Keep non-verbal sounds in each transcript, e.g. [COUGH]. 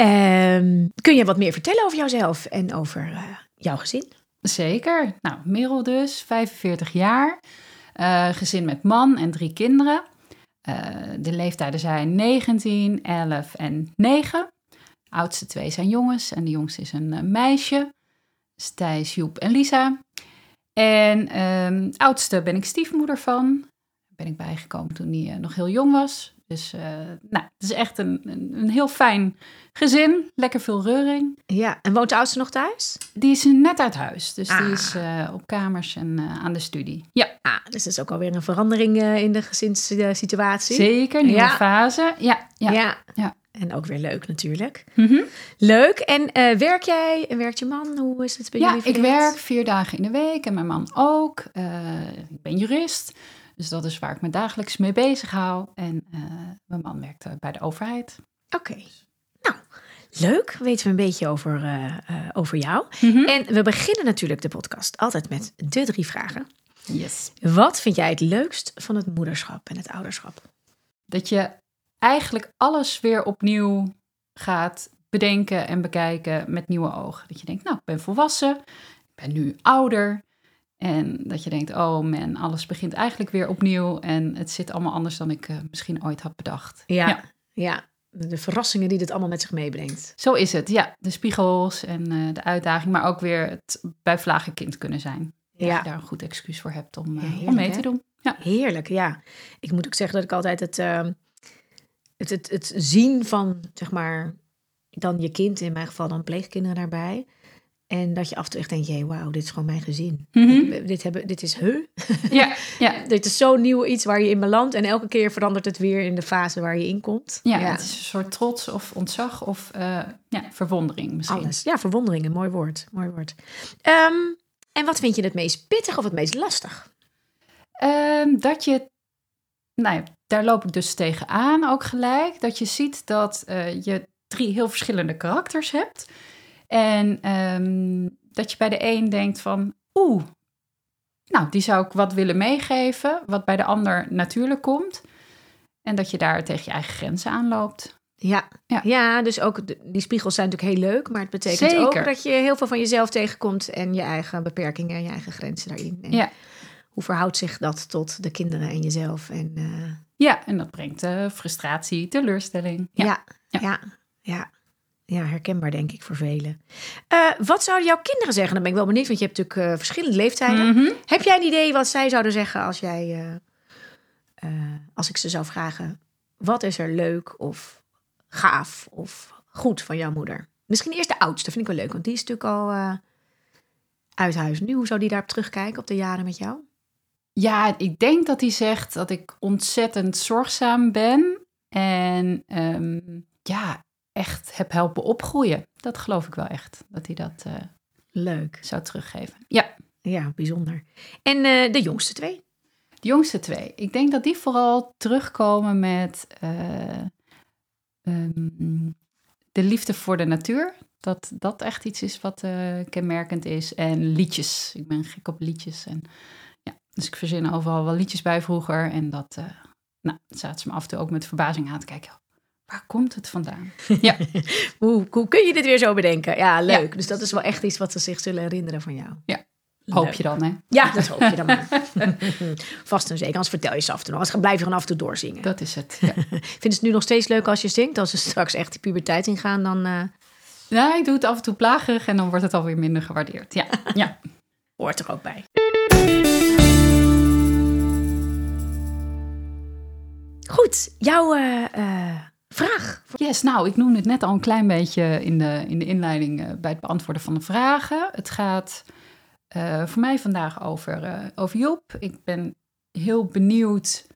Ehm kun je wat meer vertellen over jouzelf en over eh, jouw gezin? Zeker. Nou, Merel dus, 45 jaar. Eh, gezin met man en drie kinderen. Eh, de leeftijden zijn 19, 11 en 9. De oudste twee zijn jongens en de jongste is een meisje. Thijs, Joep en Lisa. En ehm oudste ben ik stiefmoeder van. Daar ben ik bijgekomen toen hij nog heel jong was. Dus eh, nou, het is echt een, een, een heel fijn gezin. Lekker veel reuring. Ja, en woont de oudste nog thuis? Die is net uit huis. Dus Ah. die is eh, op kamers en eh, aan de studie. Ja, Ah, dus dat is ook alweer een verandering in de gezinssituatie. zeker. Nieuwe Ja. fase. Ja, ja. Ja. Ja. En ook weer leuk natuurlijk. Mhm. Leuk. En werk jij en werkt je man? Hoe is het bij ja jullie ik verdeeld? werk vier dagen in de week en mijn man ook. Ik ben jurist. Dus dat is waar ik me dagelijks mee bezig hou. En eh, mijn man werkt bij de overheid. Oké. Nou, leuk. Weten we een beetje over, eh, eh, over jou. Mhm. En we beginnen natuurlijk de podcast altijd met de drie vragen. Yes. Wat vind jij het leukst van het moederschap en het ouderschap? Dat je eigenlijk alles weer opnieuw gaat bedenken en bekijken met nieuwe ogen. Dat je denkt, nou, ik ben volwassen, ik ben nu ouder. En dat je denkt, oh man, alles begint eigenlijk weer opnieuw. En het zit allemaal anders dan ik eh, misschien ooit had bedacht. Ja. ja. De verrassingen die dit allemaal met zich meebrengt. Zo is het, ja. De spiegels en eh, de uitdaging, maar ook weer het bij vlagen kind kunnen zijn. Dat Ja. je daar een goed excuus voor hebt om, eh, Ja, heerlijk, om mee te doen. Ja. Heerlijk, ja. Ik moet ook zeggen dat ik altijd het, ehm, het, het, het zien van, zeg maar, dan je kind, in mijn geval dan pleegkinderen daarbij. En dat je af en toe echt denkt, jee, wauw, dit is gewoon mijn gezin. Mhm. Dit, hebben, dit is he. [LAUGHS] Ja, ja. Dit is zo nieuw iets waar je in belandt. En elke keer verandert het weer in de fase waar je in komt. Ja, het is een soort trots of ontzag of eh, ja, verwondering misschien. alles. Ja, verwondering, een mooi woord. Mooi woord. Ehm, en wat vind je het meest pittig of het meest lastig? Ehm, dat je, nou ja, daar loop ik dus tegenaan ook gelijk. Dat je ziet dat eh, je drie heel verschillende karakters hebt. En ehm, dat je bij de een denkt van, oeh, nou, die zou ik wat willen meegeven. Wat bij de ander natuurlijk komt. En dat je daar tegen je eigen grenzen aanloopt. Ja, ja. Ja. dus ook die spiegels zijn natuurlijk heel leuk, maar het betekent ook dat je heel veel van jezelf tegenkomt en je eigen beperkingen en je eigen grenzen daarin. En Ja. Hoe verhoudt zich dat tot de kinderen en jezelf? En eh, Ja, en dat brengt eh, frustratie, teleurstelling. ja. Ja. Ja, ja, ja, ja, herkenbaar denk ik voor velen. Eh, wat zouden jouw kinderen zeggen? Dan ben ik wel benieuwd, want je hebt natuurlijk eh, verschillende leeftijden. Mhm. Heb jij een idee wat zij zouden zeggen als jij, eh, als ik ze zou vragen, wat is er leuk of gaaf of goed van jouw moeder? Misschien eerst de oudste, vind ik wel leuk, want die is natuurlijk al uit huis nu. Hoe zou die daarop terugkijken op de jaren met jou? Ja, ik denk dat hij zegt dat ik ontzettend zorgzaam ben. En ehm, ja, echt heb helpen opgroeien. Dat geloof ik wel echt, dat hij dat eh, Leuk. zou teruggeven. Ja, Ja, bijzonder. En eh, de jongste twee? de jongste twee. Ik denk dat die vooral terugkomen met eh, ehm, de liefde voor de natuur. Dat dat echt iets is wat kenmerkend is. En liedjes. Ik ben gek op liedjes. En, ja, dus ik verzin overal wel liedjes bij vroeger. En dat nou, zaten ze me af en toe ook met verbazing aan te kijken. Waar komt het vandaan? [LAUGHS] Ja, Hoe, hoe kun je dit weer zo bedenken? Ja, leuk. Ja. Dus dat is wel echt iets wat ze zich zullen herinneren van jou. Ja. Leuk. hoop je dan, hè? Ja, dat hoop je dan maar. [LAUGHS] Vast en zeker. Anders vertel je ze af en toe nog. Anders blijf je gewoon af en toe doorzingen. Dat is het. Ja. [LAUGHS] Vinden ze het nu nog steeds leuk als je zingt? Als ze straks echt die puberteit ingaan, dan eh, ja, ik doe het af en toe plagerig en dan wordt het alweer minder gewaardeerd. Ja, ja. hoort er ook bij. Goed, jouw eh, eh, vraag. Yes, nou, ik noemde het net al een klein beetje in de, in de inleiding eh, bij het beantwoorden van de vragen. Het gaat eh, voor mij vandaag over, eh, over Joep. Ik ben heel benieuwd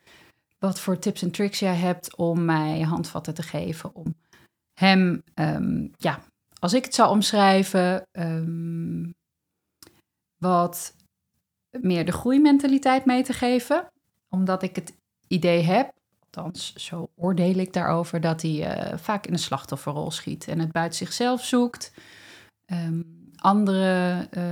wat voor tips en tricks jij hebt om mij handvatten te geven om hem, ehm, ja, als ik het zou omschrijven, ehm, wat meer de groeimentaliteit mee te geven. Omdat ik het idee heb, althans zo oordeel ik daarover, dat hij eh, vaak in een slachtofferrol schiet en het buiten zichzelf zoekt. Ehm, anderen eh,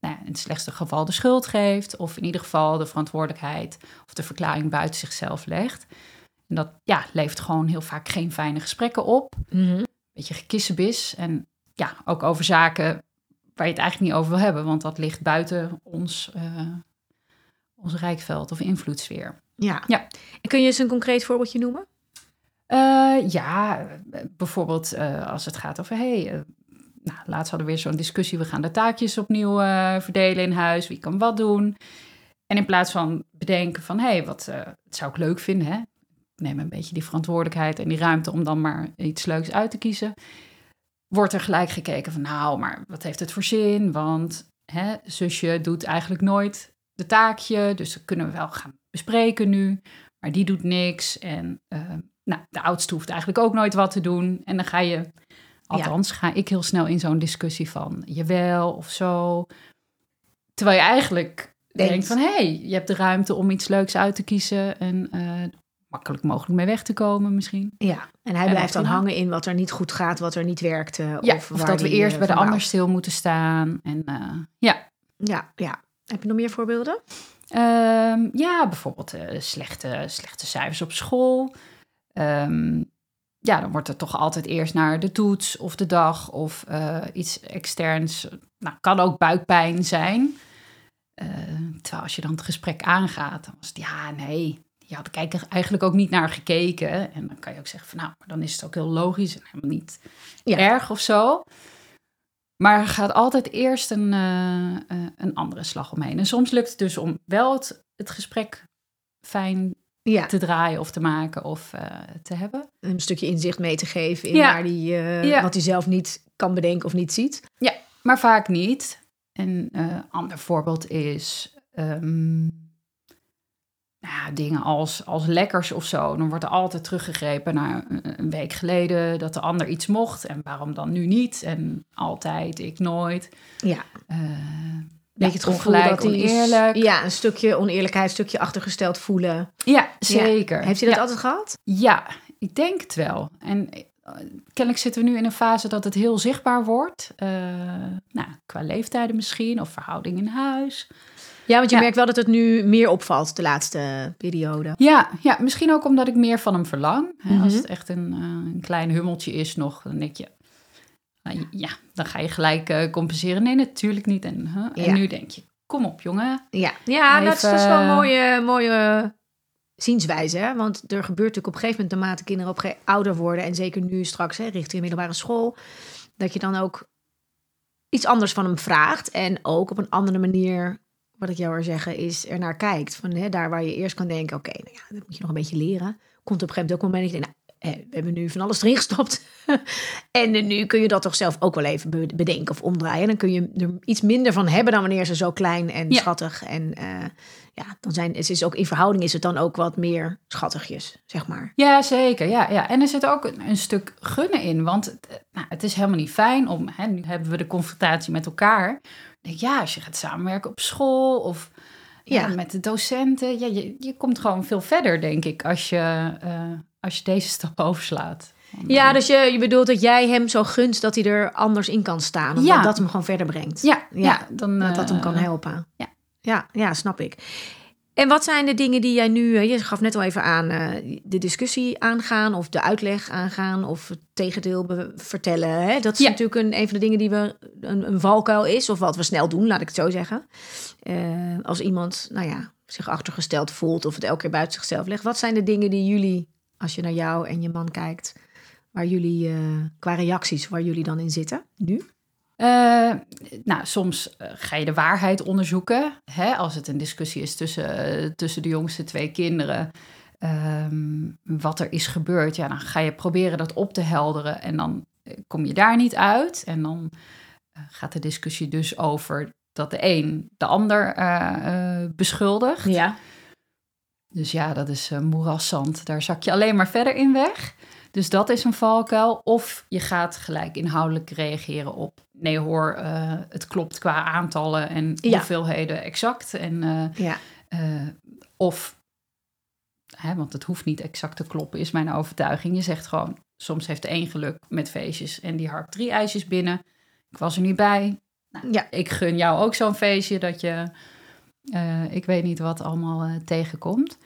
nou ja, in het slechtste geval de schuld geeft, of in ieder geval de verantwoordelijkheid of de verklaring buiten zichzelf legt. En dat ja, levert gewoon heel vaak geen fijne gesprekken op. Mhm. Beetje gekissenbis. En ja, ook over zaken waar je het eigenlijk niet over wil hebben, want dat ligt buiten ons, eh, ons rijkveld of invloedssfeer. Ja. Ja. En kun je eens een concreet voorbeeldje noemen? Eh, ja, bijvoorbeeld eh, als het gaat over, hey, eh, nou, laatst hadden we weer zo'n discussie, we gaan de taakjes opnieuw verdelen in huis, wie kan wat doen. En in plaats van bedenken van, hé, hey, wat zou ik leuk vinden, hè? neem een beetje die verantwoordelijkheid en die ruimte om dan maar iets leuks uit te kiezen, wordt er gelijk gekeken van, nou, maar wat heeft het voor zin? Want hè, zusje doet eigenlijk nooit de taakje, dus dat kunnen we wel gaan bespreken nu, maar die doet niks en... eh, nou, de oudste hoeft eigenlijk ook nooit wat te doen. En dan ga je, althans ga ik heel snel in zo'n discussie van jawel of zo. Terwijl je eigenlijk Denkt. denkt van, hé, hey, je hebt de ruimte om iets leuks uit te kiezen en eh, makkelijk mogelijk mee weg te komen misschien. Ja. En hij En blijft dan hangen in wat er niet goed gaat, wat er niet werkte. Ja, of of, dat we eerst eh, bij de ander stil moeten staan. En ja. Ja, ja. Heb je nog meer voorbeelden? Ehm, ja, bijvoorbeeld eh, slechte, slechte cijfers op school. Ehm, ja, dan wordt er toch altijd eerst naar de toets of de dag of eh, iets externs. Nou, kan ook buikpijn zijn. Eh, terwijl als je dan het gesprek aangaat, dan was het ja, nee. Je had ik eigenlijk ook niet naar gekeken. En dan kan je ook zeggen van nou, maar dan is het ook heel logisch en helemaal niet Ja. erg of zo. Maar er gaat altijd eerst een, eh, eh, een andere slag omheen. En soms lukt het dus om wel het, het gesprek fijn Ja. te draaien of te maken of eh, te hebben. Een stukje inzicht mee te geven in Ja. waar die, Ja. wat hij zelf niet kan bedenken of niet ziet. Maar vaak niet. Een ander voorbeeld is ehm, ja, dingen als, als lekkers of zo. Dan wordt er altijd teruggegrepen naar een, week geleden dat de ander iets mocht. En waarom dan nu niet? En altijd, ik nooit. Ja. Eh Beetje ja, het ongelijk, dat is-. Ja, een stukje oneerlijkheid, een stukje achtergesteld voelen. Ja, zeker. Heeft hij dat ja. altijd gehad? Ja, ik denk het wel. En eh, kennelijk zitten we nu in een fase dat het heel zichtbaar wordt. Eh, nou, qua leeftijden misschien, of verhouding in huis. Ja, want je Ja. merkt wel dat het nu meer opvalt de laatste periode. Ja, ja, misschien ook omdat ik meer van hem verlang. Hè, Als Mhm. het echt een, eh, een klein hummeltje is nog, dan denk je... nou, ja, dan ga je gelijk eh, compenseren. Nee, natuurlijk niet. En, huh? en Ja. nu denk je, kom op jongen. Ja, ja dat, is, dat is wel een mooie, mooie zienswijze. Hè? Want er gebeurt natuurlijk op een gegeven moment, naarmate kinderen op ouder worden... en zeker nu straks hè, richting middelbare school... dat je dan ook iets anders van hem vraagt. En ook op een andere manier, wat ik jou wil zeggen, is er naar kijkt. Van, hè, daar waar je eerst kan denken, oké, nou ja, dat moet je nog een beetje leren. Komt op een gegeven moment ook een moment dat je denkt, nou, we hebben nu van alles erin gestopt. [LAUGHS] en eh, nu kun je dat toch zelf ook wel even be- bedenken of omdraaien. Dan kun je er iets minder van hebben dan wanneer ze zo klein en Ja. schattig. En eh, ja, dan zijn het is ook in verhouding is het dan ook wat meer schattigjes, zeg maar. Ja, zeker. Ja, ja. En er zit ook een, een stuk gunnen in. Want het, eh, nou, het is helemaal niet fijn om... Hè, nu hebben we de confrontatie met elkaar. Ja, als je gaat samenwerken op school of ja. Ja. met de docenten... Ja, je, je komt gewoon veel verder, denk ik, als je, eh, als je deze [LAUGHS] stap overslaat. Ja, dus je, je bedoelt dat jij hem zo gunt dat hij er anders in kan staan. Omdat Ja. dat hem gewoon verder brengt. ja, ja, ja, dan... Dat dat hem kan eh, helpen. ja. ja, ja, snap ik. En wat zijn de dingen die jij nu, eh, je gaf net al even aan, eh, de discussie aangaan of de uitleg aangaan of het tegendeel vertellen. Hè? Dat is Ja. natuurlijk een, een van de dingen die we, een, een valkuil is of wat we snel doen, laat ik het zo zeggen. Eh, als iemand, nou ja, zich achtergesteld voelt of het elke keer buiten zichzelf legt. Wat zijn de dingen die jullie, als je naar jou en je man kijkt, waar jullie, qua reacties, waar jullie dan in zitten nu? Eh, nou, soms eh, ga je de waarheid onderzoeken. Hè, als het een discussie is tussen, eh, tussen de jongste twee kinderen. ehm, wat er is gebeurd. Ja, dan ga je proberen dat op te helderen. En dan kom je daar niet uit. En dan gaat de discussie dus over dat de een de ander beschuldigt. Ja. Dus ja, dat is uh, moerasszand. Daar zak je alleen maar verder in weg. Dus dat is een valkuil. Of je gaat gelijk inhoudelijk reageren op... nee hoor, eh, het klopt qua aantallen en Ja. hoeveelheden exact. En, eh, Ja. eh, of, hè, want het hoeft niet exact te kloppen, is mijn overtuiging. Je zegt gewoon, soms heeft een geluk met feestjes... en die harkt drie ijsjes binnen. Ik was er niet bij. Nou, Ja. Ik gun jou ook zo'n feestje dat je... ik weet niet wat allemaal tegenkomt.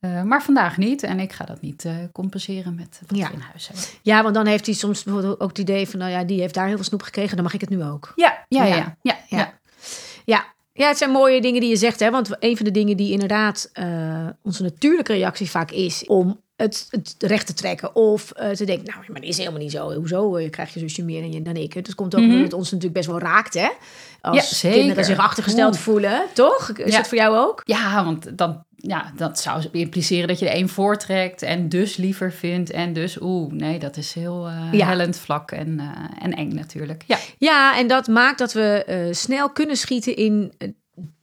Eh, maar vandaag niet. En ik ga dat niet eh, compenseren met wat Ja. we in huis hebben. ja, want dan heeft hij soms bijvoorbeeld ook het idee van... nou ja, die heeft daar heel veel snoep gekregen, dan mag ik het nu ook. Ja, ja, Ja. ja. ja, ja, Ja. ja. Het zijn mooie dingen die je zegt. Hè? Want een van de dingen die inderdaad eh, onze natuurlijke reactie vaak is... om het, het recht te trekken. Of te denken, nou, maar dat is helemaal niet zo. Hoezo eh, krijg je zusje meer dan, je, dan ik? Het komt ook Mhm. omdat het ons natuurlijk best wel raakt, hè? Als Ja, kinderen zich achtergesteld Oeh. voelen, toch? Is dat voor jou ook? Ja, want dan, ja, dat zou impliceren dat je de een voortrekt en dus liever vindt. En dus, oeh, nee, dat is heel Ja. hellend vlak en, eh, en eng natuurlijk. Ja, Ja, en dat maakt dat we eh, snel kunnen schieten in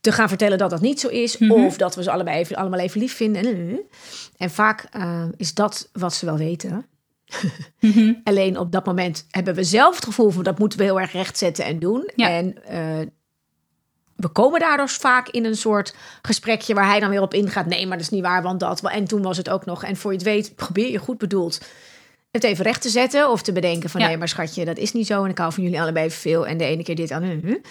te gaan vertellen dat dat niet zo is. Mhm. Of dat we ze allebei even, allemaal even lief vinden. En vaak is dat wat ze wel weten. [LAUGHS] Mhm. Alleen op dat moment hebben we zelf het gevoel van dat moeten we heel erg rechtzetten en doen. Ja. En we komen daardoor vaak in een soort gesprekje waar hij dan weer op ingaat. Nee, maar dat is niet waar, want dat. En toen was het ook nog. En voor je het weet, probeer je goed bedoeld het even recht te zetten. Of te bedenken van Ja. nee, maar schatje, dat is niet zo. En ik hou van jullie allebei veel. En de ene keer dit aan hun.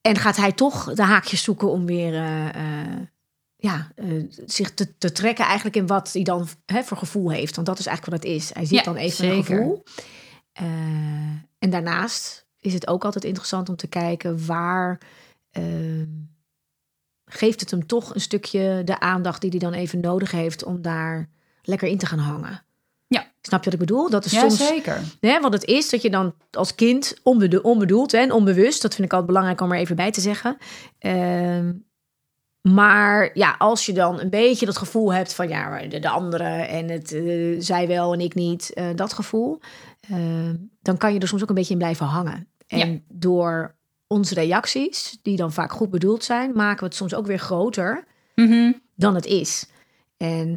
En gaat hij toch de haakjes zoeken om weer eh, eh, ja, eh, zich te, te trekken eigenlijk in wat hij dan hè, voor gevoel heeft. Want dat is eigenlijk wat het is. Hij ziet Ja, dan even een gevoel. En daarnaast is het ook altijd interessant om te kijken waar ehm, geeft het hem toch een stukje de aandacht die hij dan even nodig heeft om daar lekker in te gaan hangen. Ja. Snap je wat ik bedoel? Dat is ja soms zeker. Hè, wat het is dat je dan als kind onbedo onbedoeld hè, en onbewust, dat vind ik altijd belangrijk om er even bij te zeggen. Ehm, maar ja, als je dan een beetje dat gevoel hebt van ja, maar de, de andere en het eh, zij wel en ik niet, eh, dat gevoel, ehm, dan kan je er soms ook een beetje in blijven hangen. En Ja. door onze reacties, die dan vaak goed bedoeld zijn, maken we het soms ook weer groter Mhm. dan het is. En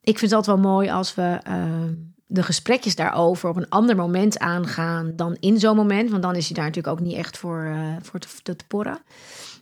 ik vind het altijd wel mooi als we ehm, de gesprekjes daarover op een ander moment aangaan dan in zo'n moment. Want dan is hij daar natuurlijk ook niet echt voor, eh, voor te, te, te porren.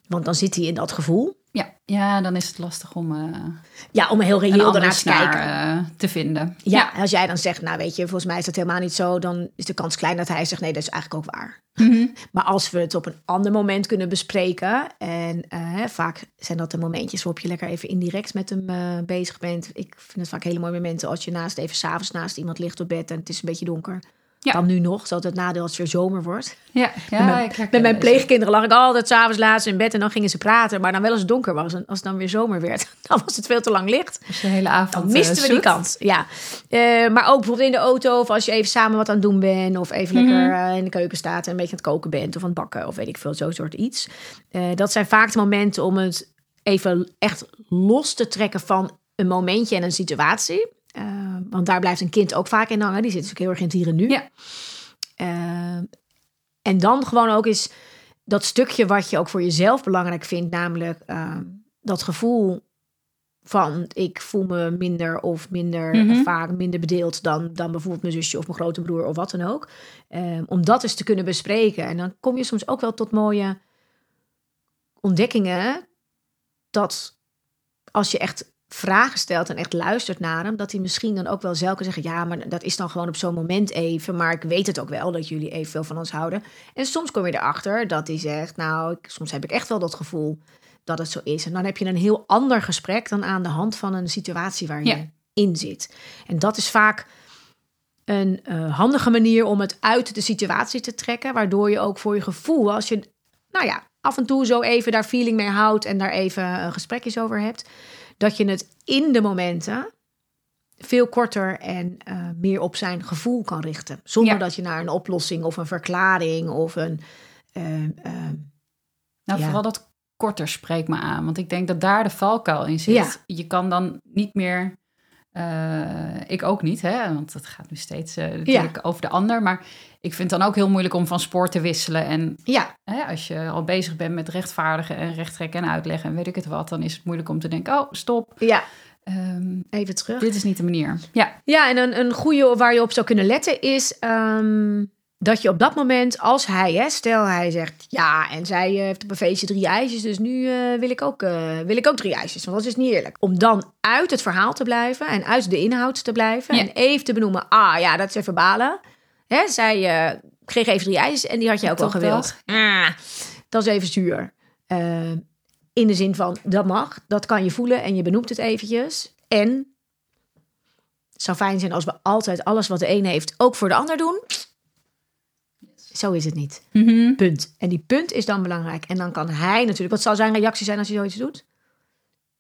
Want dan zit hij in dat gevoel. Ja. ja, dan is het lastig om eh Ja, om heel reëel daarnaar te kijken. snaar eh, te vinden. Ja, als jij dan zegt, nou weet je, volgens mij is dat helemaal niet zo, dan is de kans klein dat hij zegt, nee, dat is eigenlijk ook waar. Mhm. Maar als we het op een ander moment kunnen bespreken, en eh, vaak zijn dat de momentjes waarop je lekker even indirect met hem bezig bent. Ik vind het vaak hele mooie momenten als je naast even s'avonds naast iemand ligt op bed en het is een beetje donker. Ja. Dan nu nog, dat is altijd het nadeel als het weer zomer wordt. Ja, ja met mijn, ik met mijn pleegkinderen lag ik altijd s'avonds laatst in bed en dan gingen ze praten. Maar dan wel als het donker was en als het dan weer zomer werd, [LAUGHS] dan was het veel te lang licht. Dus de hele avond Dan misten we eh, die zoet. kans. Ja. Eh, maar ook bijvoorbeeld in de auto of als je even samen wat aan het doen bent. Of even Mhm. lekker eh, in de keuken staat en een beetje aan het koken bent. Of aan het bakken of weet ik veel, zo'n soort iets. Dat zijn vaak de momenten om het even echt los te trekken van een momentje en een situatie. Eh, want daar blijft een kind ook vaak in hangen. Die zit natuurlijk heel erg in het hier en nu. Ja. Eh, en dan gewoon ook eens dat stukje wat je ook voor jezelf belangrijk vindt, namelijk eh, dat gevoel van ik voel me minder of minder Mhm. vaak minder bedeeld dan, dan bijvoorbeeld mijn zusje of mijn grote broer of wat dan ook. Om dat eens te kunnen bespreken. En dan kom je soms ook wel tot mooie ontdekkingen dat als je echt vragen stelt en echt luistert naar hem, dat hij misschien dan ook wel zelf kan zeggen: Ja, maar dat is dan gewoon op zo'n moment even. Maar ik weet het ook wel dat jullie evenveel van ons houden. En soms kom je erachter dat hij zegt: Nou, ik, soms heb ik echt wel dat gevoel dat het zo is. En dan heb je een heel ander gesprek dan aan de hand van een situatie waar je Ja. in zit. En dat is vaak een eh, handige manier om het uit de situatie te trekken, waardoor je ook voor je gevoel, als je, nou ja, af en toe zo even daar feeling mee houdt en daar even een gesprekjes over hebt, dat je het in de momenten veel korter en eh, meer op zijn gevoel kan richten, zonder Ja. dat je naar een oplossing of een verklaring of een eh, eh, Nou, Ja. vooral dat korter spreekt me aan. Want ik denk dat daar de valkuil in zit. Ja. Je kan dan niet meer... eh, ik ook niet, hè? want het gaat nu steeds eh, natuurlijk over de ander. Maar ik vind het dan ook heel moeilijk om van spoor te wisselen. En ja, hè, als je al bezig bent met rechtvaardigen en rechttrekken en uitleggen en weet ik het wat... dan is het moeilijk om te denken, oh, stop. ja, ehm, Even terug. dit is niet de manier. Ja, Ja, en een, een goede waar je op zou kunnen letten is ehm, dat je op dat moment, als hij, hè, stel hij zegt ja, en zij eh, heeft op een feestje drie ijsjes, dus nu eh, wil, ik ook, eh, wil ik ook drie ijsjes, want dat is niet eerlijk. Om dan uit het verhaal te blijven en uit de inhoud te blijven Ja. en even te benoemen, ah ja, dat is even balen. Hè, zij eh, kreeg even drie ijsjes en die had je ook Toch gewild. Ah, dat is even zuur. In de zin van, dat mag, dat kan je voelen en je benoemt het eventjes. En het zou fijn zijn als we altijd alles wat de een heeft ook voor de ander doen. Zo is het niet. Mhm. Punt. En die punt is dan belangrijk. En dan kan hij natuurlijk... Wat zal zijn reactie zijn als hij zoiets doet?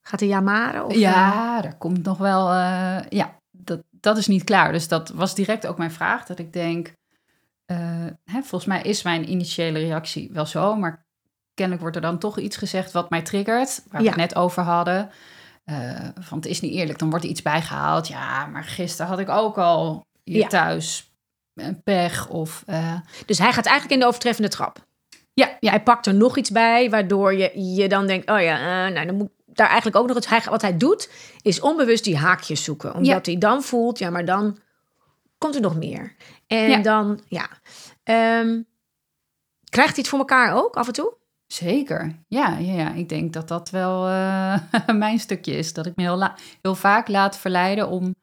Gaat hij jamaren? Of, eh, ja daar komt nog wel... eh, ja, dat, dat is niet klaar. Dus dat was direct ook mijn vraag. Dat ik denk, eh, hè, volgens mij is mijn initiële reactie wel zo. Maar kennelijk wordt er dan toch iets gezegd wat mij triggert. Waar we Ja. het net over hadden. Eh, van het is niet eerlijk. Dan wordt er iets bijgehaald. Ja, maar gisteren had ik ook al hier Ja. thuis pech. Of eh, Dus hij gaat eigenlijk in de overtreffende trap. ja, ja, Hij pakt er nog iets bij, waardoor je, je dan denkt... Oh ja, eh, nou, dan moet daar eigenlijk ook nog iets... Hij, wat hij doet, is onbewust die haakjes zoeken. Omdat hij dan voelt, ja, maar dan komt er nog meer. En Ja. dan, ja... Ehm, krijgt hij het voor elkaar ook, af en toe? Zeker. Ja, ja, ja, ik denk dat dat wel eh, [LAUGHS] mijn stukje is. Dat ik me heel, heel vaak laat verleiden om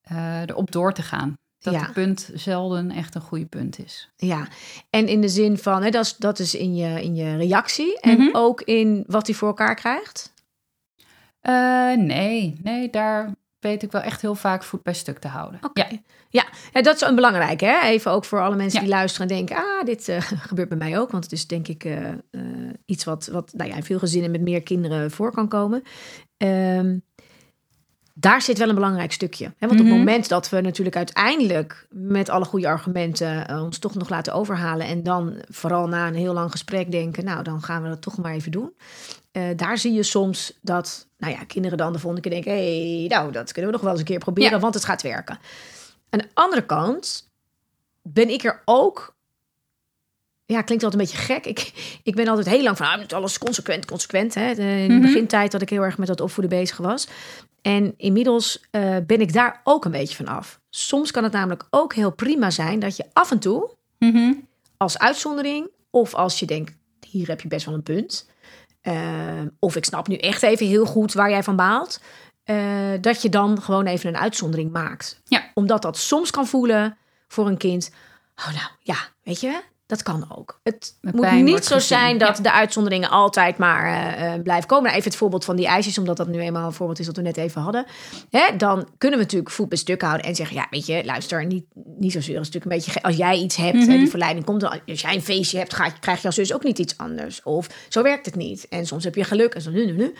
eh, erop door te gaan. Dat Ja. het punt zelden echt een goede punt is. Ja, en in de zin van, hè, dat, is, dat is in je, in je reactie en Mhm. ook in wat hij voor elkaar krijgt. Eh, nee, nee, daar weet ik wel echt heel vaak voet bij stuk te houden. Oké. Ja, Ja, ja, dat is een belangrijk, hè? Even ook voor alle mensen Ja. die luisteren en denken, ah, dit eh, [LAUGHS] gebeurt bij mij ook. Want het is denk ik eh, iets wat, wat nou ja, in veel gezinnen met meer kinderen voor kan komen. Ehm, daar zit wel een belangrijk stukje. Hè? Want op Mhm. het moment dat we natuurlijk uiteindelijk met alle goede argumenten eh, ons toch nog laten overhalen. En dan vooral na een heel lang gesprek denken, nou dan gaan we dat toch maar even doen. Eh, daar zie je soms dat nou ja, kinderen dan de volgende keer denken, hé, hey, nou dat kunnen we nog wel eens een keer proberen, Ja. want het gaat werken. Aan de andere kant ben ik er ook. Ja, klinkt altijd een beetje gek. Ik, ik ben altijd heel lang van, ah, alles consequent, consequent. Hè? De- In de Mhm. begintijd dat ik heel erg met dat opvoeden bezig was. En inmiddels eh, ben ik daar ook een beetje van af. Soms kan het namelijk ook heel prima zijn dat je af en toe Mhm. als uitzondering, of als je denkt, hier heb je best wel een punt. eh, of ik snap nu echt even heel goed waar jij van baalt. eh, dat je dan gewoon even een uitzondering maakt. Ja. Omdat dat soms kan voelen voor een kind. Oh nou, ja, weet je, dat kan ook. Het Met moet niet zo gezien, zijn dat ja. de uitzonderingen altijd maar eh, eh, blijven komen. Nou, even het voorbeeld van die ijsjes, omdat dat nu eenmaal een voorbeeld is dat we net even hadden. Hè, dan kunnen we natuurlijk voet bij stuk houden en zeggen: Ja, weet je, luister, niet, niet zo is natuurlijk een beetje als jij iets hebt, Mhm. die verleiding komt. dan- Als jij een feestje hebt, ga, je- krijg je als zus ook niet iets anders. Of zo werkt het niet. En soms heb je geluk en zo nu, nu, nu.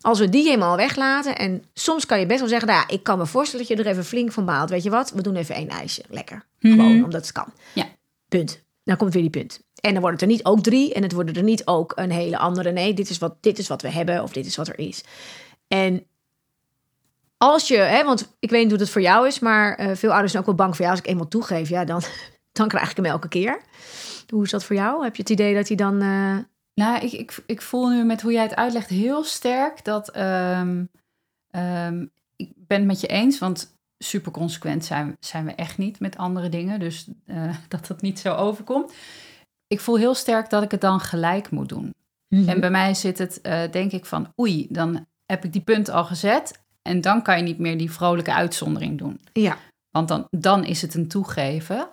Als we die helemaal weglaten en soms kan je best wel zeggen: Nou, ja, ik kan me voorstellen dat je er even flink van baalt. Weet je wat? We doen even één ijsje, lekker, Mhm. gewoon omdat het kan. Ja. Punt. Dan komt weer die punt. En dan wordt het er niet ook drie. En het worden er niet ook een hele andere. Nee, dit is wat, dit is wat we hebben. Of dit is wat er is. En als je, hè, want ik weet niet hoe het voor jou is. Maar eh, veel ouders zijn ook wel bang voor jou. Als ik eenmaal toegeef, ja, dan, [LAUGHS] dan krijg ik hem elke keer. Hoe is dat voor jou? Heb je het idee dat hij dan... eh, Nou, ik, ik, ik voel nu met hoe jij het uitlegt heel sterk dat ehm, ehm, ik ben het met je eens, want super consequent zijn, zijn we echt niet met andere dingen, dus eh, [LAUGHS] dat dat niet zo overkomt. Ik voel heel sterk dat ik het dan gelijk moet doen. En bij mij zit het, eh, denk ik, van oei, dan heb ik die punt al gezet en dan kan je niet meer die vrolijke uitzondering doen. Ja, Want dan, dan is het een toegeven.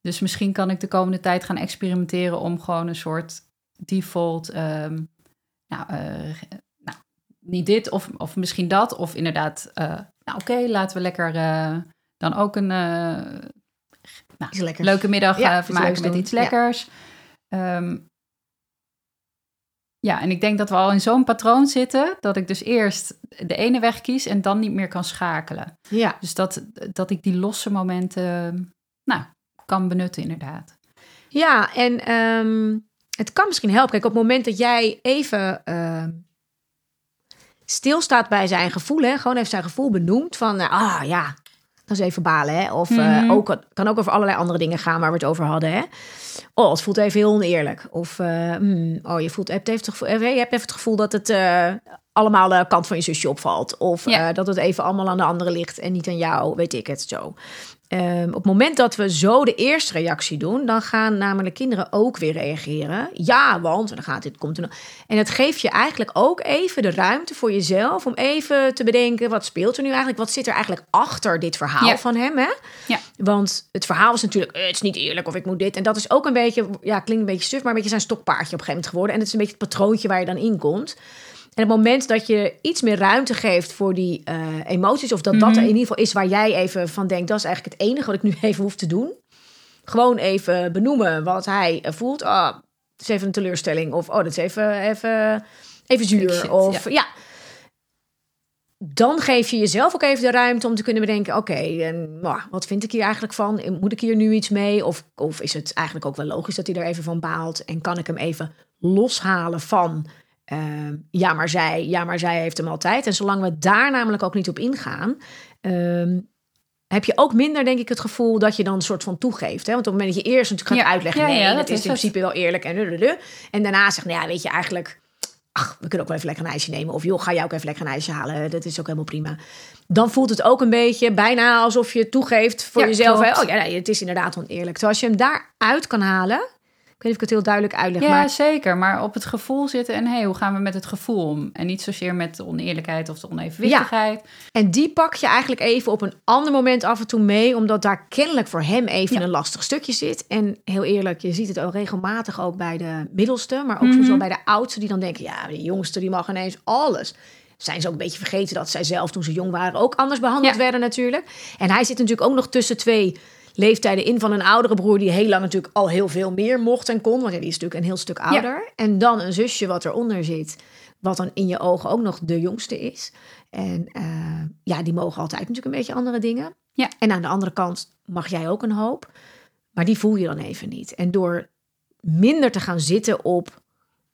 Dus misschien kan ik de komende tijd gaan experimenteren om gewoon een soort default. ehm, nou, eh, nou, niet dit of, of misschien dat. Of inderdaad, nou oké, laten we lekker eh, dan ook een lekker. leuke middag Ja, eh, maken met iets Ja. lekkers. Ehm, ja, en ik denk dat we al in zo'n patroon zitten dat ik dus eerst de ene weg kies en dan niet meer kan schakelen. Ja, Dus dat, dat ik die losse momenten, nou, kan benutten inderdaad. ja en ehm, het kan misschien helpen. Kijk, op het moment dat jij even ehm, stilstaat bij zijn gevoel, hè, gewoon even zijn gevoel benoemt van, eh, ah ja, Dat is even balen, hè? Of Mhm. eh, ook, kan ook over allerlei andere dingen gaan waar we het over hadden, hè? Oh, het voelt even heel oneerlijk. Of, eh, hmm, oh, je, voelt, hebt even het gevoel, je hebt even het gevoel dat het allemaal de kant van je zusje opvalt. Of Ja. dat het even allemaal aan de andere ligt en niet aan jou, weet ik het zo. Ehm, op het moment dat we zo de eerste reactie doen, dan gaan namelijk kinderen ook weer reageren. Ja, want en dan gaat dit, komt er. En het geeft je eigenlijk ook even de ruimte voor jezelf om even te bedenken: wat speelt er nu eigenlijk? Wat zit er eigenlijk achter dit verhaal Ja. van hem? Hè? Ja. Want het verhaal is natuurlijk: eh, het is niet eerlijk of ik moet dit. En dat is ook een beetje, ja, klinkt een beetje suf, maar een beetje zijn stokpaardje op een gegeven moment geworden. En het is een beetje het patroontje waar je dan in komt. En op het moment dat je iets meer ruimte geeft voor die eh, emoties, of dat dat er in ieder geval is waar jij even van denkt, dat is eigenlijk het enige wat ik nu [LAUGHS] even hoef te doen. Gewoon even benoemen wat hij voelt. Ah, het is even een teleurstelling. Of oh, dat is even, even, even zuur. Shit, of ja. Dan geef je jezelf ook even de ruimte om te kunnen bedenken: oké, en nou, wat vind ik hier eigenlijk van? Moet ik hier nu iets mee? Of, of is het eigenlijk ook wel logisch dat hij er even van baalt? En kan ik hem even loshalen van Ehm, ja, maar zij, ja, maar zij heeft hem altijd. En zolang we daar namelijk ook niet op ingaan, ehm, heb je ook minder, denk ik, het gevoel dat je dan een soort van toegeeft. Hè? Want op het moment dat je eerst natuurlijk gaat Ja. uitleggen, Ja, nee, ja, dat, dat is in principe wel eerlijk en lululu. En daarna zegt, nou ja, weet je, eigenlijk, ach, we kunnen ook wel even lekker een ijsje nemen. Of joh, ga jij ook even lekker een ijsje halen. Dat is ook helemaal prima. Dan voelt het ook een beetje bijna alsof je toegeeft voor jezelf. Hè? Oh ja, nee, het is inderdaad oneerlijk. Terwijl als je hem daaruit kan halen, weet niet of ik het heel duidelijk uitleg, Ja, maar zeker. Maar op het gevoel zitten en hey, hoe gaan we met het gevoel om? En niet zozeer met de oneerlijkheid of de onevenwichtigheid. En die pak je eigenlijk even op een ander moment af en toe mee, omdat daar kennelijk voor hem even Ja. een lastig stukje zit. En heel eerlijk, je ziet het ook regelmatig ook bij de middelste, maar ook Mhm. soms wel bij de oudste, die dan denken: ja, de jongste die mag ineens alles. Zijn ze ook een beetje vergeten dat zij zelf toen ze jong waren ook anders behandeld Ja. werden natuurlijk. En hij zit natuurlijk ook nog tussen twee leeftijden in van een oudere broer die heel lang natuurlijk al heel veel meer mocht en kon, want die is natuurlijk een heel stuk ouder. En dan een zusje wat eronder zit, wat dan in je ogen ook nog de jongste is. En eh, ja, die mogen altijd natuurlijk een beetje andere dingen. Ja. En aan de andere kant mag jij ook een hoop. Maar die voel je dan even niet. En door minder te gaan zitten op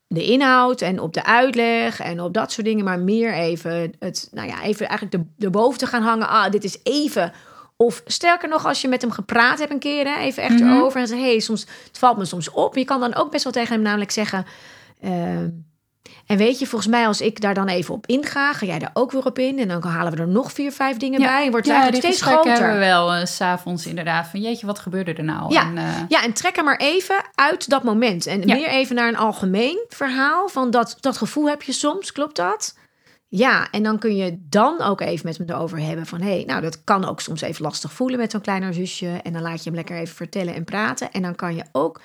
de inhoud en op de uitleg en op dat soort dingen, maar meer even het, nou ja, even eigenlijk de, erboven te gaan hangen. Ah, dit is even. Of sterker nog, als je met hem gepraat hebt een keer, hè, even echt Mhm. erover en zeggen, hey, soms, het valt me soms op. Je kan dan ook best wel tegen hem namelijk zeggen, ehm, en weet je, volgens mij als ik daar dan even op inga, ga jij daar ook weer op in. En dan halen we er nog vier, vijf dingen bij. En wordt het ja, eigenlijk steeds groter. hebben we wel eh, s s'avonds inderdaad. Van jeetje, wat gebeurde er nou? Ja. En, eh, Ja, en trek er maar even uit dat moment. En Ja. meer even naar een algemeen verhaal. Van dat, dat gevoel heb je soms, klopt dat? Ja, en dan kun je dan ook even met hem erover hebben van... hé, hey, nou, dat kan ook soms even lastig voelen met zo'n kleiner zusje. En dan laat je hem lekker even vertellen en praten. En dan kan je ook...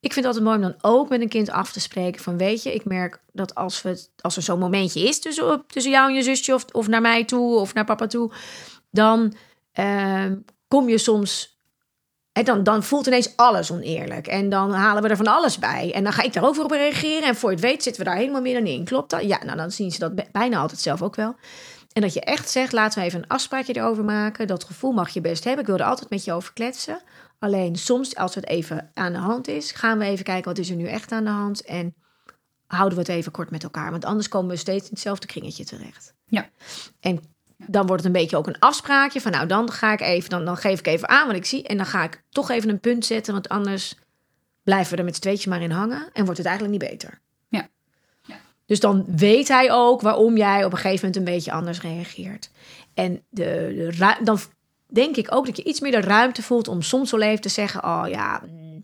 Ik vind het altijd mooi om dan ook met een kind af te spreken van... weet je, ik merk dat als, we, als er zo'n momentje is tussen, tussen jou en je zusje... Of, of naar mij toe of naar papa toe... dan ehm, kom je soms en dan, dan voelt ineens alles oneerlijk. En dan halen we er van alles bij. En dan ga ik daar ook weer op reageren. En voor je het weet zitten we daar helemaal middenin. Klopt dat? Ja, nou dan zien ze dat bijna altijd zelf ook wel. En dat je echt zegt, laten we even een afspraakje erover maken. Dat gevoel mag je best hebben. Ik wil er altijd met je over kletsen. Alleen soms, als het even aan de hand is... gaan we even kijken, wat is er nu echt aan de hand? En houden we het even kort met elkaar. Want anders komen we steeds in hetzelfde kringetje terecht. Ja. En dan wordt het een beetje ook een afspraakje van nou dan ga ik even dan, dan geef ik even aan wat ik zie en dan ga ik toch even een punt zetten want anders blijven we er met z'n tweetjes maar in hangen en wordt het eigenlijk niet beter. Ja. Ja. Dus dan weet hij ook waarom jij op een gegeven moment een beetje anders reageert. En de, dan denk ik ook dat je iets meer de ruimte voelt om soms wel even te zeggen oh ja mm,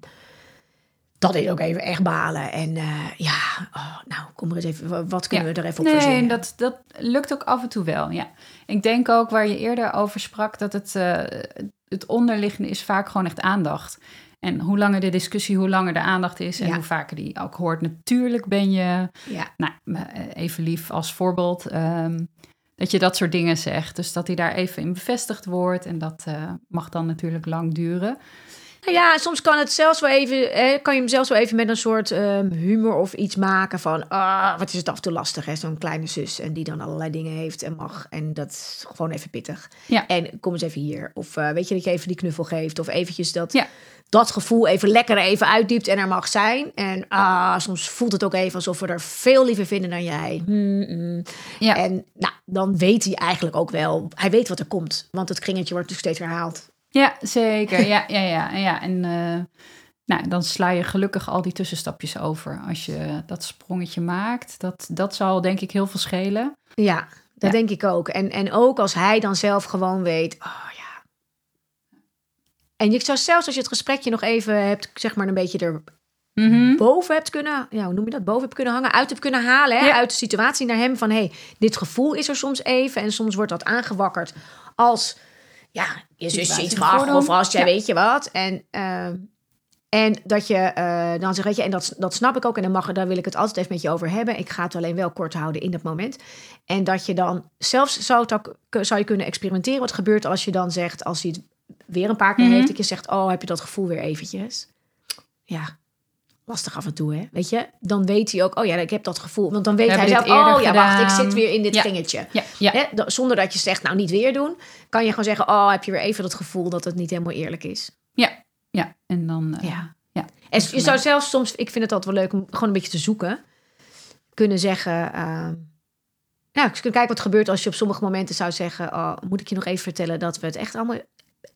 dat is ook even echt balen en eh, ja oh, nou kom er eens even wat kunnen Ja. we er even op Nee, verzinnen. en dat, dat lukt ook af en toe wel, ja. Ik denk ook waar je eerder over sprak, dat het, eh, het onderliggende is vaak gewoon echt aandacht. En hoe langer de discussie, hoe langer de aandacht is en Ja. hoe vaker die ook hoort. Natuurlijk ben je, ja. nou, eh, even lief als voorbeeld, ehm, dat je dat soort dingen zegt. Dus dat hij daar even in bevestigd wordt en dat mag dan natuurlijk lang duren. Nou ja, soms kan het zelfs wel even, eh, kan je hem zelfs wel even met een soort ehm, humor of iets maken van, ah, wat is het af en toe lastig, hè, zo'n kleine zus en die dan allerlei dingen heeft en mag en dat is gewoon even pittig. Ja. En kom eens even hier. Of eh, weet je dat je even die knuffel geeft of eventjes dat, Ja. dat gevoel even lekker even uitdiept en er mag zijn. En ah, soms voelt het ook even alsof we er veel liever vinden dan jij. Ja. En nou, dan weet hij eigenlijk ook wel, hij weet wat er komt, want het kringetje wordt natuurlijk steeds herhaald. Ja, zeker. Ja, ja, ja. ja. En eh, nou, dan sla je gelukkig al die tussenstapjes over. Als je dat sprongetje maakt, dat, dat zal denk ik heel veel schelen. Ja, dat Ja. denk ik ook. En, en ook als hij dan zelf gewoon weet, oh ja. En je zou zelfs als je het gesprekje nog even hebt, zeg maar een beetje Mhm. erboven hebt kunnen, ja, hoe noem je dat, boven hebt kunnen hangen, uit hebt kunnen halen, hè, Ja. uit de situatie naar hem van, hey, dit gevoel is er soms even en soms wordt dat aangewakkerd als, ja, je Situatie iets mag of als jij Ja. weet je wat. En, ehm, en dat je eh, dan zegt, weet je, en dat, dat snap ik ook en dan mag, daar wil ik het altijd even met je over hebben. Ik ga het alleen wel kort houden in dat moment. En dat je dan zelfs zou, het ook, zou je kunnen experimenteren wat gebeurt als je dan zegt, als hij het weer een paar keer Mhm. heeft, dat je zegt, oh, heb je dat gevoel weer eventjes? Ja, lastig af en toe, hè? Weet je? Dan weet hij ook, oh ja, ik heb dat gevoel. Want dan weet We hij zelf, oh ja, wacht, ik zit weer in dit Ja. kringetje. Ja, ja. Hè? Zonder dat je zegt, nou niet weer doen, kan je gewoon zeggen, oh, heb je weer even dat gevoel dat het niet helemaal eerlijk is. ja, ja. En dan, eh, Ja. ja. En je zou zelfs soms, ik vind het altijd wel leuk om gewoon een beetje te zoeken, kunnen zeggen, ehm nou, eens kijken wat gebeurt als je op sommige momenten zou zeggen, oh, moet ik je nog even vertellen dat we het echt allemaal,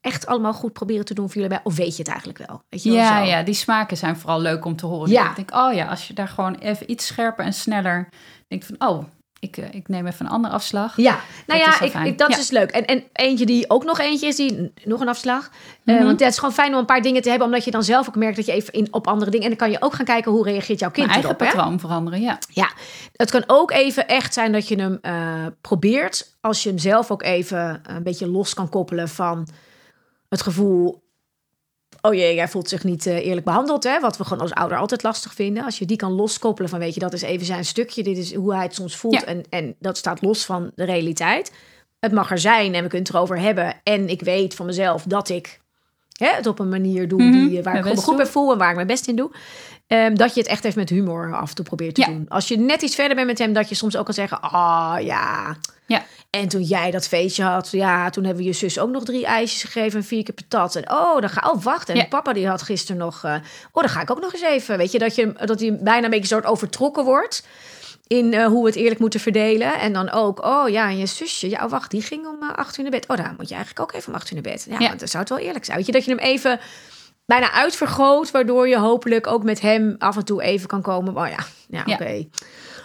echt allemaal goed proberen te doen voor jullie bij, of weet je het eigenlijk wel? Weet je wel, Ja, zo. ja, die smaken zijn vooral leuk om te horen. Ja. Ik denk, oh ja, als je daar gewoon even iets scherper en sneller denkt van, oh, ik, eh, ik neem even een andere afslag. Ja, nou Dat ja, is ik, dat Ja. is leuk. En, en eentje die ook nog eentje is, die nog een afslag. Eh, Mhm. want het is gewoon fijn om een paar dingen te hebben, omdat je dan zelf ook merkt dat je even in, op andere dingen. En dan kan je ook gaan kijken hoe reageert jouw kind Mijn eigen erop. Hè? patroon veranderen, ja. Ja, het kan ook even echt zijn dat je hem eh, probeert. Als je hem zelf ook even een beetje los kan koppelen van het gevoel. Oh jee, hij voelt zich niet eh, eerlijk behandeld. Hè? Wat we gewoon als ouder altijd lastig vinden. Als je die kan loskoppelen van, weet je, dat is even zijn stukje. Dit is hoe hij het soms voelt. Ja. En, en dat staat los van de realiteit. Het mag er zijn en we kunnen het erover hebben. En ik weet van mezelf dat ik hè, het op een manier doe Mhm, die, waar ik gewoon me goed bij voel en waar ik mijn best in doe. Ehm, dat je het echt even met humor af en toe probeert te Ja. doen. Als je net iets verder bent met hem, dat je soms ook kan zeggen: Ah ja. Ja. En toen jij dat feestje had, ja, toen hebben we je zus ook nog drie ijsjes gegeven en vier keer patat. En oh, dan ga oh wacht. En Ja. papa die had gisteren nog, eh, oh, dan ga ik ook nog eens even. Weet je dat je dat hij bijna een beetje soort overtrokken wordt in eh, hoe we het eerlijk moeten verdelen. En dan ook, oh ja, en je zusje, ja, oh, wacht, die ging om eh, acht uur naar bed. Oh, daar moet je eigenlijk ook even om acht uur naar bed. Ja, Ja. want dan zou het wel eerlijk zijn. Weet je dat je hem even bijna uitvergroot, waardoor je hopelijk ook met hem af en toe even kan komen. Oh ja, ja, oké. Ja,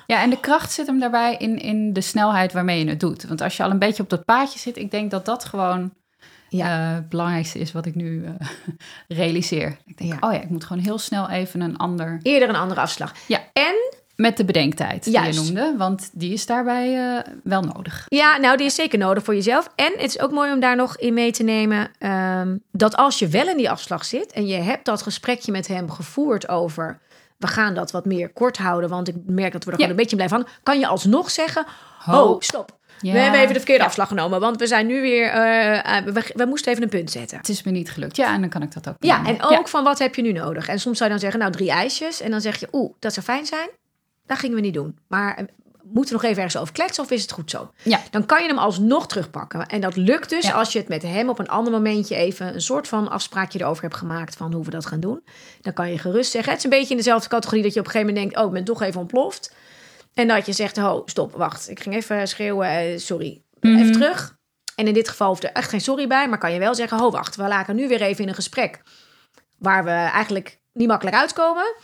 en de kracht zit hem daarbij in, in de snelheid waarmee je het doet. Want als je al een beetje op dat paadje zit, ik denk dat dat gewoon Ja. eh, het belangrijkste is wat ik nu eh, [LAUGHS] realiseer. Ik denk, Ja. oh ja, ik moet gewoon heel snel even een ander... Eerder een andere afslag. Ja. En Met de bedenktijd die Juist. je noemde, want die is daarbij eh, wel nodig. Ja, nou, die is zeker nodig voor jezelf. En het is ook mooi om daar nog in mee te nemen ehm, dat als je wel in die afslag zit en je hebt dat gesprekje met hem gevoerd over. We gaan dat wat meer kort houden, want ik merk dat we er Ja. gewoon een beetje blijven hangen. Kan je alsnog zeggen: Ho. Oh, stop. Ja. We hebben even de verkeerde Ja. afslag genomen, want we zijn nu weer. eh, eh, we, we moesten even een punt zetten. Het is me niet gelukt. Ja, en dan kan ik dat ook Ja, en ook van wat heb je nu nodig? En soms zou je dan zeggen: Nou, drie ijsjes. En dan zeg je: Oeh, dat zou fijn zijn. Dat gingen we niet doen. Maar eh, moeten we nog even ergens over kletsen of is het goed zo? Ja. Dan kan je hem alsnog terugpakken. En dat lukt dus Ja. als je het met hem op een ander momentje even een soort van afspraakje erover hebt gemaakt van hoe we dat gaan doen. Dan kan je gerust zeggen. Het is een beetje in dezelfde categorie dat je op een gegeven moment denkt: Oh, ik ben toch even ontploft. En dat je zegt: Oh, stop, wacht. Ik ging even schreeuwen. eh, sorry. Mhm. Even terug. En in dit geval hoeft er echt geen sorry bij. Maar kan je wel zeggen: Oh, wacht. We laken nu weer even in een gesprek. Waar we eigenlijk niet makkelijk uitkomen.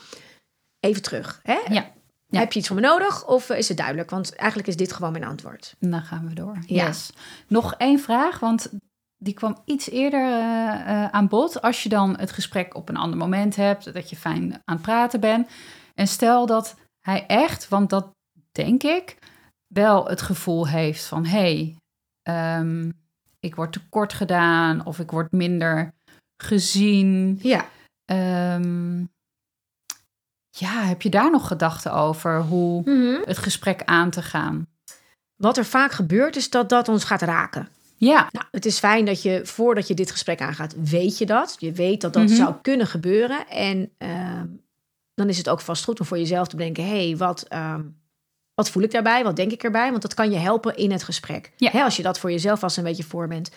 Even terug. Hè? Ja. Ja. Heb je iets van me nodig of eh, is het duidelijk? Want eigenlijk is dit gewoon mijn antwoord. Dan gaan we door. Ja. Yes. Nog één vraag, want die kwam iets eerder eh, eh, aan bod. Als je dan het gesprek op een ander moment hebt, dat je fijn aan het praten bent. En stel dat hij echt, want dat denk ik, wel het gevoel heeft van... hé, hey, ehm, ik word tekort gedaan of ik word minder gezien. Ja. Ehm, ja, heb je daar nog gedachten over hoe het gesprek aan te gaan? Wat er vaak gebeurt is dat dat ons gaat raken. Ja, Nou, het is fijn dat je voordat je dit gesprek aangaat, weet je dat. Je weet dat dat Mhm. zou kunnen gebeuren. En ehm, dan is het ook vast goed om voor jezelf te bedenken: hé, hey, wat, ehm, wat voel ik daarbij? Wat denk ik erbij? Want dat kan je helpen in het gesprek. Ja. Hè, als je dat voor jezelf vast een beetje voor bent.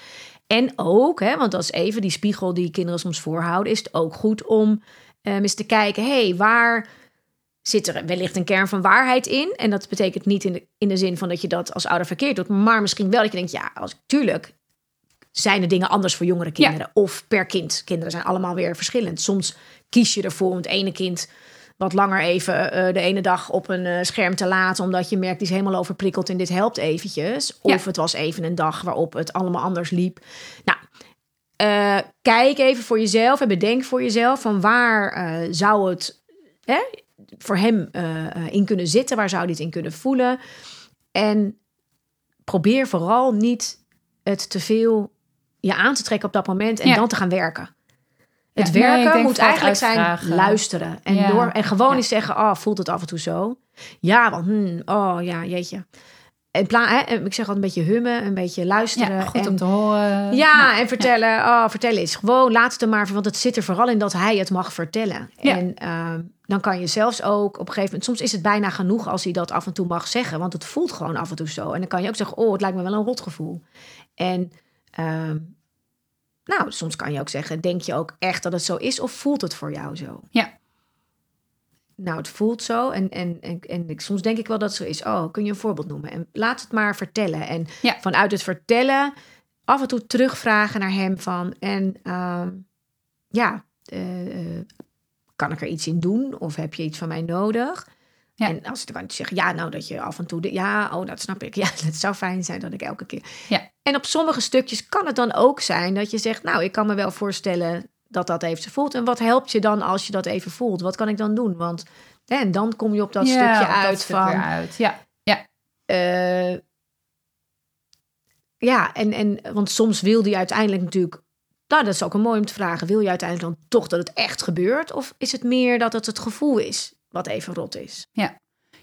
En ook, hè, want dat is even die spiegel die kinderen soms voorhouden, is het ook goed om ehm, eens te kijken: hé, hey, waar zit er wellicht een kern van waarheid in? En dat betekent niet in de, in de zin van dat je dat als ouder verkeerd doet, maar misschien wel dat je denkt: ja, als, tuurlijk zijn er dingen anders voor jongere kinderen. Of per kind. Kinderen zijn allemaal weer verschillend. Soms kies je ervoor om het ene kind wat langer even eh, de ene dag op een eh, scherm te laten. Omdat je merkt, die is helemaal overprikkeld en dit helpt eventjes. Of Ja. het was even een dag waarop het allemaal anders liep. Nou, eh, kijk even voor jezelf en bedenk voor jezelf van waar eh, zou het hè, voor hem eh, in kunnen zitten. Waar zou hij het in kunnen voelen. En probeer vooral niet het te veel je aan te trekken op dat moment en Ja. dan te gaan werken. Het Ja, werken moet eigenlijk zijn luisteren en, Ja. door, en gewoon eens zeggen, oh, voelt het af en toe zo? Ja, want, hmm, oh ja, jeetje. En ik zeg altijd een beetje hummen, een beetje luisteren. ja goed en, om te horen. ja, en vertellen. Oh, vertellen is gewoon, laat het er maar, want het zit er vooral in dat hij het mag vertellen. Ja. En ehm, dan kan je zelfs ook op een gegeven moment, soms is het bijna genoeg als hij dat af en toe mag zeggen, want het voelt gewoon af en toe zo. En dan kan je ook zeggen, oh, het lijkt me wel een rotgevoel. En ehm, nou, soms kan je ook zeggen, denk je ook echt dat het zo is of voelt het voor jou zo? Ja. Nou, het voelt zo en, en, en, en ik- soms denk ik wel dat zo is. Oh, kun je een voorbeeld noemen? En laat het maar vertellen. En Ja. vanuit het vertellen af en toe terugvragen naar hem van... en ehm, ja, eh, eh, kan ik er iets in doen? Of heb je iets van mij nodig? Ja. En als dan kan je zeggen, ja, nou dat je af en toe... De, ja, oh, dat snap ik. [LAUGHS] Ja, het zou fijn zijn dat ik elke keer... Ja. En op sommige stukjes kan het dan ook zijn dat je zegt... nou, ik kan me wel voorstellen dat dat even voelt. En wat helpt je dan als je dat even voelt? Wat kan ik dan doen? Want hè, en dan kom je op dat ja, stukje dat uit stuk van... uit. Ja, eh, ja, en, en want soms wil die uiteindelijk natuurlijk. Nou, dat is ook een mooi om te vragen. Wil je uiteindelijk dan toch dat het echt gebeurt? Of is het meer dat het het gevoel is wat even rot is?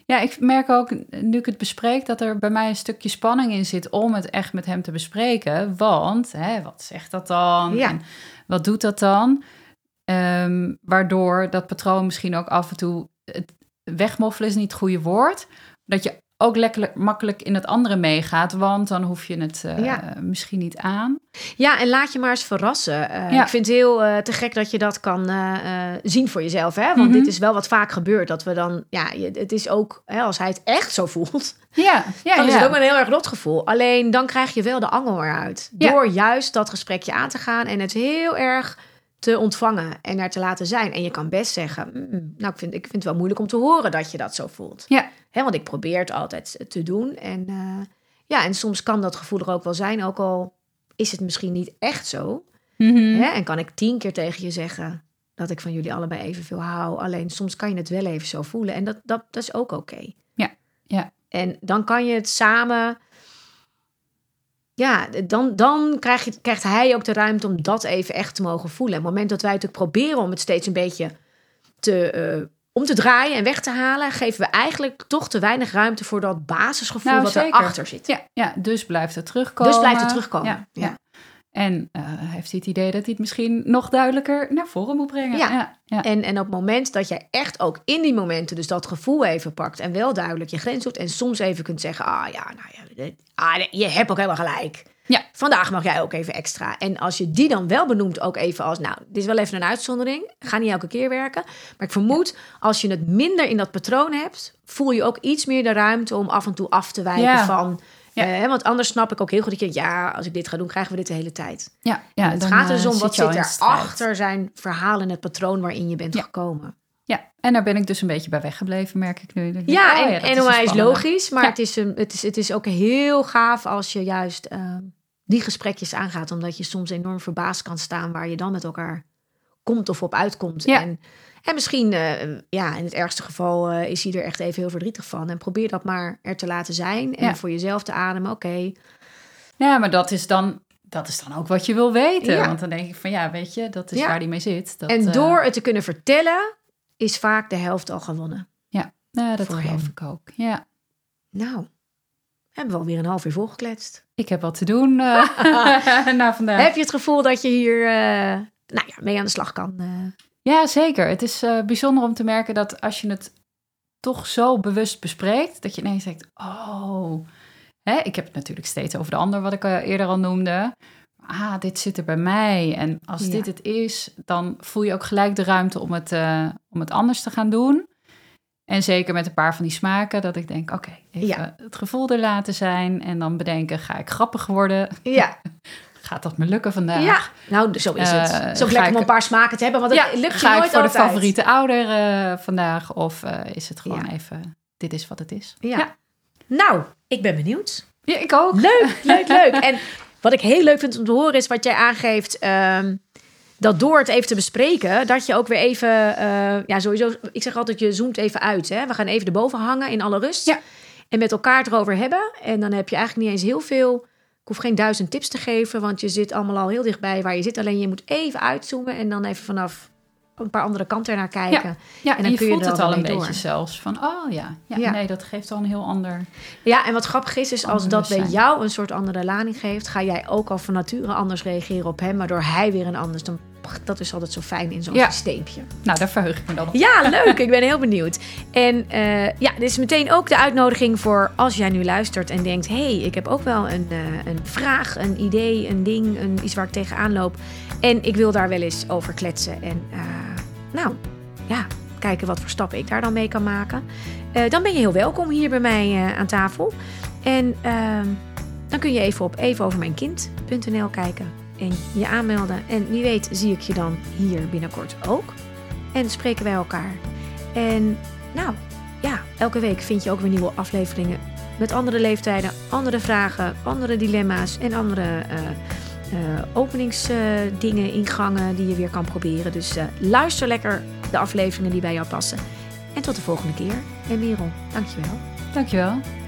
Ja, ik merk ook, nu ik het bespreek, dat er bij mij een stukje spanning in zit om het echt met hem te bespreken. Want, hè, wat zegt dat dan? Ja. En wat doet dat dan? Ehm, waardoor dat patroon misschien ook af en toe, het wegmoffelen is niet het goede woord. Dat je ook lekker makkelijk in het andere meegaat, want dan hoef je het eh, Ja. misschien niet aan. Ja, en laat je maar eens verrassen. Eh, Ja. Ik vind het heel eh, te gek dat je dat kan zien voor jezelf. Hè? Want Mhm. dit is wel wat vaak gebeurt. Dat we dan, ja, het is ook, hè, als hij het echt zo voelt, Ja, ja, [LAUGHS] dan is het ook een heel erg rot gevoel. Alleen dan krijg je wel de angel eruit. Door juist dat gesprekje aan te gaan en het heel erg te ontvangen en er te laten zijn. En je kan best zeggen, "Mm, nou, ik vind, ik vind het wel moeilijk om te horen dat je dat zo voelt. Ja. Hè, want ik probeer het altijd te doen. En eh, ja, en soms kan dat gevoel er ook wel zijn, ook al is het misschien niet echt zo. Mhm. Hè? En kan ik tien keer tegen je zeggen dat ik van jullie allebei evenveel hou. Alleen soms kan je het wel even zo voelen. En dat, dat, dat is ook oké. Ja, ja. En dan kan je het samen. Ja, dan, dan krijg je, krijgt hij ook de ruimte om dat even echt te mogen voelen. En op het moment dat wij natuurlijk proberen om het steeds een beetje te, eh, om te draaien en weg te halen, geven we eigenlijk toch te weinig ruimte voor dat basisgevoel Nou, wat erachter zit. Ja, ja, dus blijft het terugkomen. Dus blijft het terugkomen. Ja, Ja. ja. En eh, heeft hij het idee dat hij het misschien nog duidelijker naar voren moet brengen. Ja. ja, ja. En, en op het moment dat jij echt ook in die momenten dus dat gevoel even pakt en wel duidelijk je grens doet en soms even kunt zeggen, ah ja, nou ja, dit- ah, je hebt ook helemaal gelijk. Ja. Vandaag mag jij ook even extra. En als je die dan wel benoemt, ook even als, nou, dit is wel even een uitzondering, ga niet elke keer werken. Maar ik vermoed, als je het minder in dat patroon hebt, voel je ook iets meer de ruimte om af en toe af te wijken Ja. van. Ja. eh, want anders snap ik ook heel goed dat je, ja, als ik dit ga doen, krijgen we dit de hele tijd. ja, ja, het gaat er eh, dus om wat zit er achter zijn verhaal en het patroon waarin je bent Ja. gekomen. Ja, en daar ben ik dus een beetje bij weggebleven, merk ik nu. Ik denk, Ja, oh en, en is onwijs spannende. logisch. Maar het, is een, het, is, het is ook heel gaaf als je juist ehm, die gesprekjes aangaat. Omdat je soms enorm verbaasd kan staan waar je dan met elkaar komt of op uitkomt. Ja. En, en misschien, eh, ja, in het ergste geval eh, is hij er echt even heel verdrietig van. En probeer dat maar er te laten zijn. En Ja. voor jezelf te ademen. Oké, Ja, maar dat is dan... Dat is dan ook wat je wil weten. Ja. Want dan denk ik van ja, weet je, dat is Ja. waar die mee zit. Dat, en eh, door het te kunnen vertellen, is vaak de helft al gewonnen. ja, dat voor geloof hem. ik ook. Ja. Nou, hebben we alweer een half uur volgekletst. ik heb wat te doen uh, [LAUGHS] [LAUGHS] na vandaag. Heb je het gevoel dat je hier uh, nou ja, mee aan de slag kan? Ja, zeker. Het is bijzonder om te merken dat als je het toch zo bewust bespreekt, dat je ineens denkt, oh, hè, ik heb het natuurlijk steeds over de ander, wat ik eerder al noemde. Ah, dit zit er bij mij. En als dit het is, dan voel je ook gelijk de ruimte om het, om het anders te gaan doen. En zeker met een paar van die smaken, dat ik denk, oké, even het gevoel er laten zijn. En dan bedenken, ga ik grappig worden? Ja. [LAUGHS] Gaat dat me lukken vandaag? Ja, nou, zo is het. Uh, zo lekker om een paar smaken te hebben, want het lukt je ga nooit ik voor altijd. de favoriete ouder uh, vandaag? Of uh, is het gewoon even, dit is wat het is? Ja. Nou, ik ben benieuwd. Ja, ik ook. Leuk, [LAUGHS] leuk, leuk. en wat ik heel leuk vind om te horen is wat jij aangeeft... Um, dat door het even te bespreken, dat je ook weer even, ja, sowieso, ik zeg altijd, je zoomt even uit. Hè? We gaan even erboven hangen in alle rust. Ja. En met elkaar erover hebben. En dan heb je eigenlijk niet eens heel veel. Ik hoef geen duizend tips te geven, want je zit allemaal al heel dichtbij waar je zit. Alleen je moet even uitzoomen en dan even vanaf een paar andere kanten naar kijken. Ja, ja en, en dan je kun voelt je het al een door. beetje zelfs van, oh ja, ja, ja, nee, dat geeft al een heel ander. Ja, en wat grappig is, is als dat bij jou een soort andere lading geeft, ga jij ook al van nature anders reageren op hem, waardoor hij weer een anders. Dan dat is altijd zo fijn in zo'n ja. systeempje. Nou, daar verheug ik me dan op. Ja, [LAUGHS] leuk. ik ben heel benieuwd. En uh, ja, dit is meteen ook de uitnodiging voor als jij nu luistert en denkt... hé, hey, ik heb ook wel een, uh, een vraag, een idee, een ding, een, iets waar ik tegenaan loop. En ik wil daar wel eens over kletsen. En uh, nou, ja, kijken wat voor stappen ik daar dan mee kan maken. dan ben je heel welkom hier bij mij aan tafel. En ehm, dan kun je even op evenovermijnkind.nl kijken en je aanmelden. En wie weet zie ik je dan hier binnenkort ook. En spreken wij elkaar. En nou, ja, elke week vind je ook weer nieuwe afleveringen met andere leeftijden, andere vragen, andere dilemma's en andere uh, uh, openingsdingen, uh, ingangen die je weer kan proberen. Dus luister lekker de afleveringen die bij jou passen. En tot de volgende keer. En Merel, dankjewel. Dankjewel.